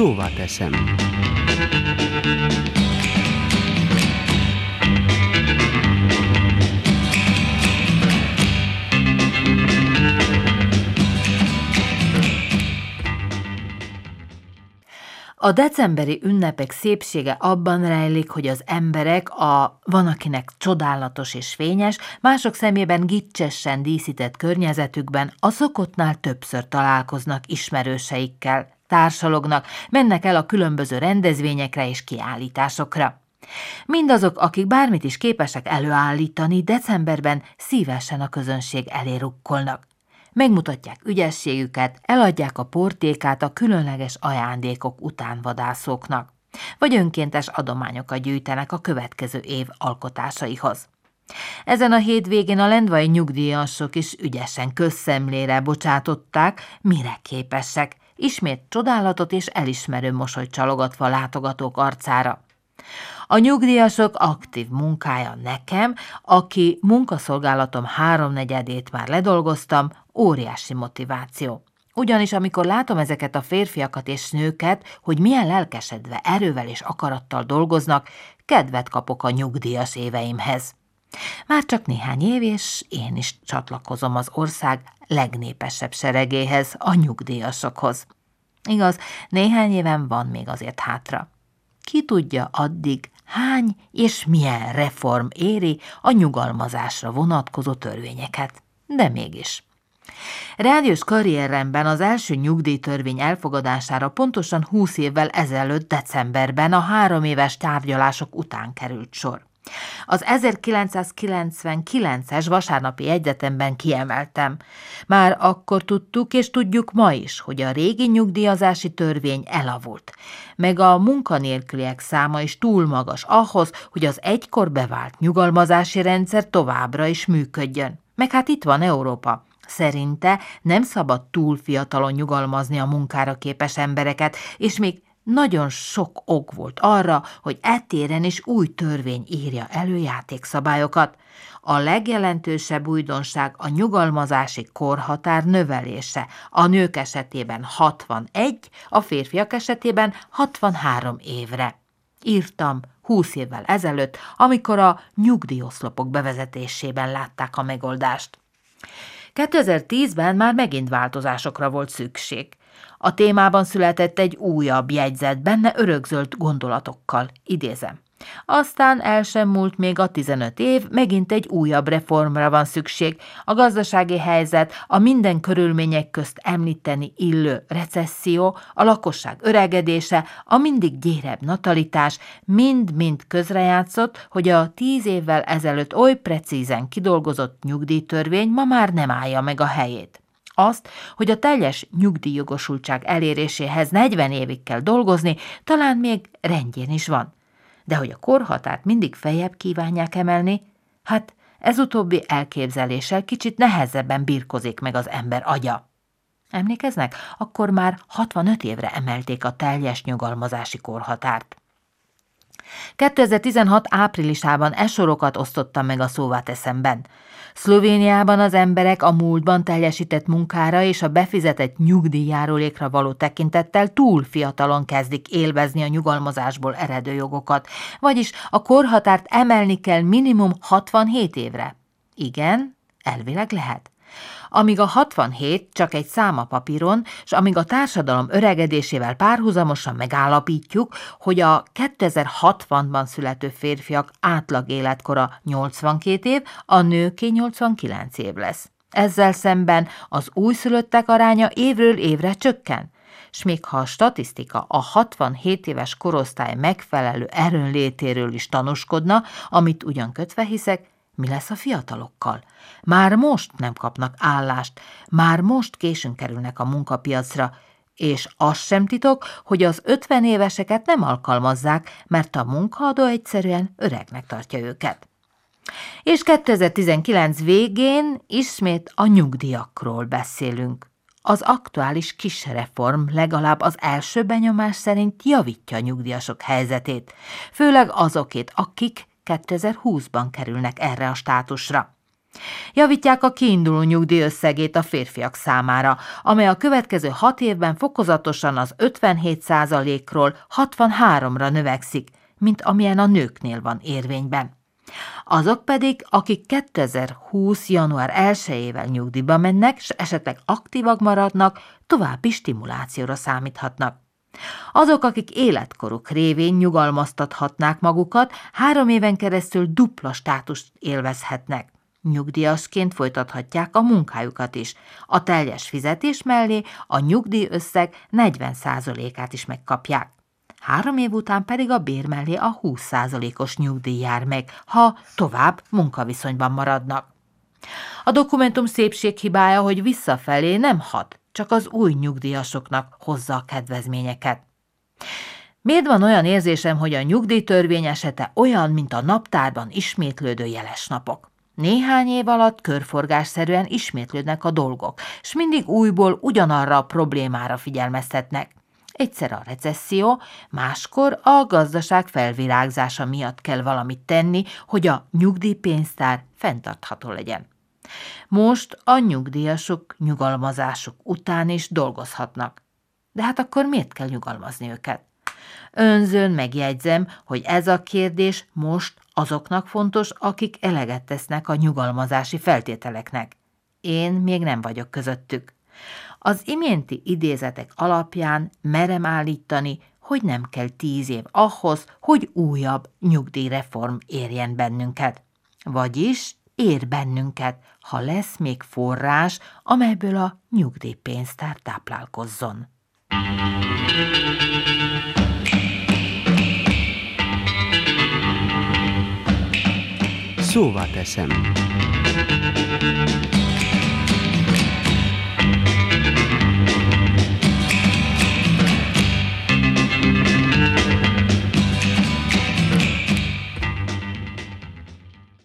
szóvá teszem. A decemberi ünnepek szépsége abban rejlik, hogy az emberek a van akinek csodálatos és fényes, mások szemében gicsesen díszített környezetükben a szokottnál többször találkoznak ismerőseikkel, társalognak, mennek el a különböző rendezvényekre és kiállításokra. Mindazok, akik bármit is képesek előállítani, decemberben szívesen a közönség elé rukkolnak megmutatják ügyességüket, eladják a portékát a különleges ajándékok utánvadászóknak, vagy önkéntes adományokat gyűjtenek a következő év alkotásaihoz. Ezen a hétvégén a lendvai nyugdíjasok is ügyesen közszemlére bocsátották, mire képesek, ismét csodálatot és elismerő mosolyt csalogatva látogatók arcára. A nyugdíjasok aktív munkája nekem, aki munkaszolgálatom háromnegyedét már ledolgoztam, óriási motiváció. Ugyanis amikor látom ezeket a férfiakat és nőket, hogy milyen lelkesedve, erővel és akarattal dolgoznak, kedvet kapok a nyugdíjas éveimhez. Már csak néhány év, és én is csatlakozom az ország legnépesebb seregéhez, a nyugdíjasokhoz. Igaz, néhány éven van még azért hátra. Ki tudja addig, hány és milyen reform éri a nyugalmazásra vonatkozó törvényeket. De mégis. Rádiós karrieremben az első nyugdíjtörvény elfogadására pontosan 20 évvel ezelőtt decemberben a három éves tárgyalások után került sor. Az 1999-es vasárnapi egyetemben kiemeltem. Már akkor tudtuk és tudjuk ma is, hogy a régi nyugdíjazási törvény elavult, meg a munkanélküliek száma is túl magas ahhoz, hogy az egykor bevált nyugalmazási rendszer továbbra is működjön. Meg hát itt van Európa. Szerinte nem szabad túl fiatalon nyugalmazni a munkára képes embereket, és még nagyon sok ok volt arra, hogy ettéren is új törvény írja elő játékszabályokat. A legjelentősebb újdonság a nyugalmazási korhatár növelése, a nők esetében 61, a férfiak esetében 63 évre. Írtam 20 évvel ezelőtt, amikor a nyugdíjoszlopok bevezetésében látták a megoldást. 2010-ben már megint változásokra volt szükség. A témában született egy újabb jegyzet, benne örökzöld gondolatokkal, idézem. Aztán el sem múlt még a 15 év, megint egy újabb reformra van szükség. A gazdasági helyzet, a minden körülmények közt említeni illő recesszió, a lakosság öregedése, a mindig gyérebb natalitás mind-mind közrejátszott, hogy a tíz évvel ezelőtt oly precízen kidolgozott nyugdíjtörvény ma már nem állja meg a helyét azt, hogy a teljes nyugdíjjogosultság eléréséhez 40 évig kell dolgozni, talán még rendjén is van. De hogy a korhatárt mindig fejebb kívánják emelni, hát ez utóbbi elképzeléssel kicsit nehezebben birkozik meg az ember agya. Emlékeznek? Akkor már 65 évre emelték a teljes nyugalmazási korhatárt. 2016 áprilisában esorokat osztottam meg a szóváteszemben. Szlovéniában az emberek a múltban teljesített munkára és a befizetett nyugdíjjárulékra való tekintettel túl fiatalon kezdik élvezni a nyugalmazásból eredő jogokat, vagyis a korhatárt emelni kell minimum 67 évre. Igen, elvileg lehet amíg a 67 csak egy szám a papíron, és amíg a társadalom öregedésével párhuzamosan megállapítjuk, hogy a 2060-ban születő férfiak átlag életkora 82 év, a nőké 89 év lesz. Ezzel szemben az újszülöttek aránya évről évre csökken, és még ha a statisztika a 67 éves korosztály megfelelő erőnlétéről is tanúskodna, amit ugyan kötve hiszek, mi lesz a fiatalokkal? Már most nem kapnak állást, már most későn kerülnek a munkapiacra, és az sem titok, hogy az 50 éveseket nem alkalmazzák, mert a munkaadó egyszerűen öregnek tartja őket. És 2019 végén ismét a nyugdíjakról beszélünk. Az aktuális kis reform legalább az első benyomás szerint javítja a nyugdíjasok helyzetét, főleg azokét, akik 2020-ban kerülnek erre a státusra. Javítják a kiinduló nyugdíj összegét a férfiak számára, amely a következő hat évben fokozatosan az 57%-ról 63-ra növekszik, mint amilyen a nőknél van érvényben. Azok pedig, akik 2020. január 1-ével nyugdíjba mennek, és esetleg aktívak maradnak, további stimulációra számíthatnak. Azok, akik életkoruk révén nyugalmaztathatnák magukat, három éven keresztül dupla státust élvezhetnek. Nyugdíjasként folytathatják a munkájukat is. A teljes fizetés mellé a nyugdíjösszeg 40%-át is megkapják. Három év után pedig a bér mellé a 20%-os nyugdíj jár meg, ha tovább munkaviszonyban maradnak. A dokumentum szépséghibája, hogy visszafelé nem hat, csak az új nyugdíjasoknak hozza a kedvezményeket. Miért van olyan érzésem, hogy a nyugdíjtörvény esete olyan, mint a naptárban ismétlődő jeles napok? Néhány év alatt körforgásszerűen ismétlődnek a dolgok, és mindig újból ugyanarra a problémára figyelmeztetnek. Egyszer a recesszió, máskor a gazdaság felvirágzása miatt kell valamit tenni, hogy a nyugdíjpénztár fenntartható legyen. Most a nyugdíjasok nyugalmazásuk után is dolgozhatnak. De hát akkor miért kell nyugalmazni őket? Önzön megjegyzem, hogy ez a kérdés most azoknak fontos, akik eleget tesznek a nyugalmazási feltételeknek. Én még nem vagyok közöttük. Az iménti idézetek alapján merem állítani, hogy nem kell tíz év ahhoz, hogy újabb nyugdíjreform érjen bennünket. Vagyis ér bennünket, ha lesz még forrás, amelyből a nyugdíjpénztár táplálkozzon. Szóval teszem.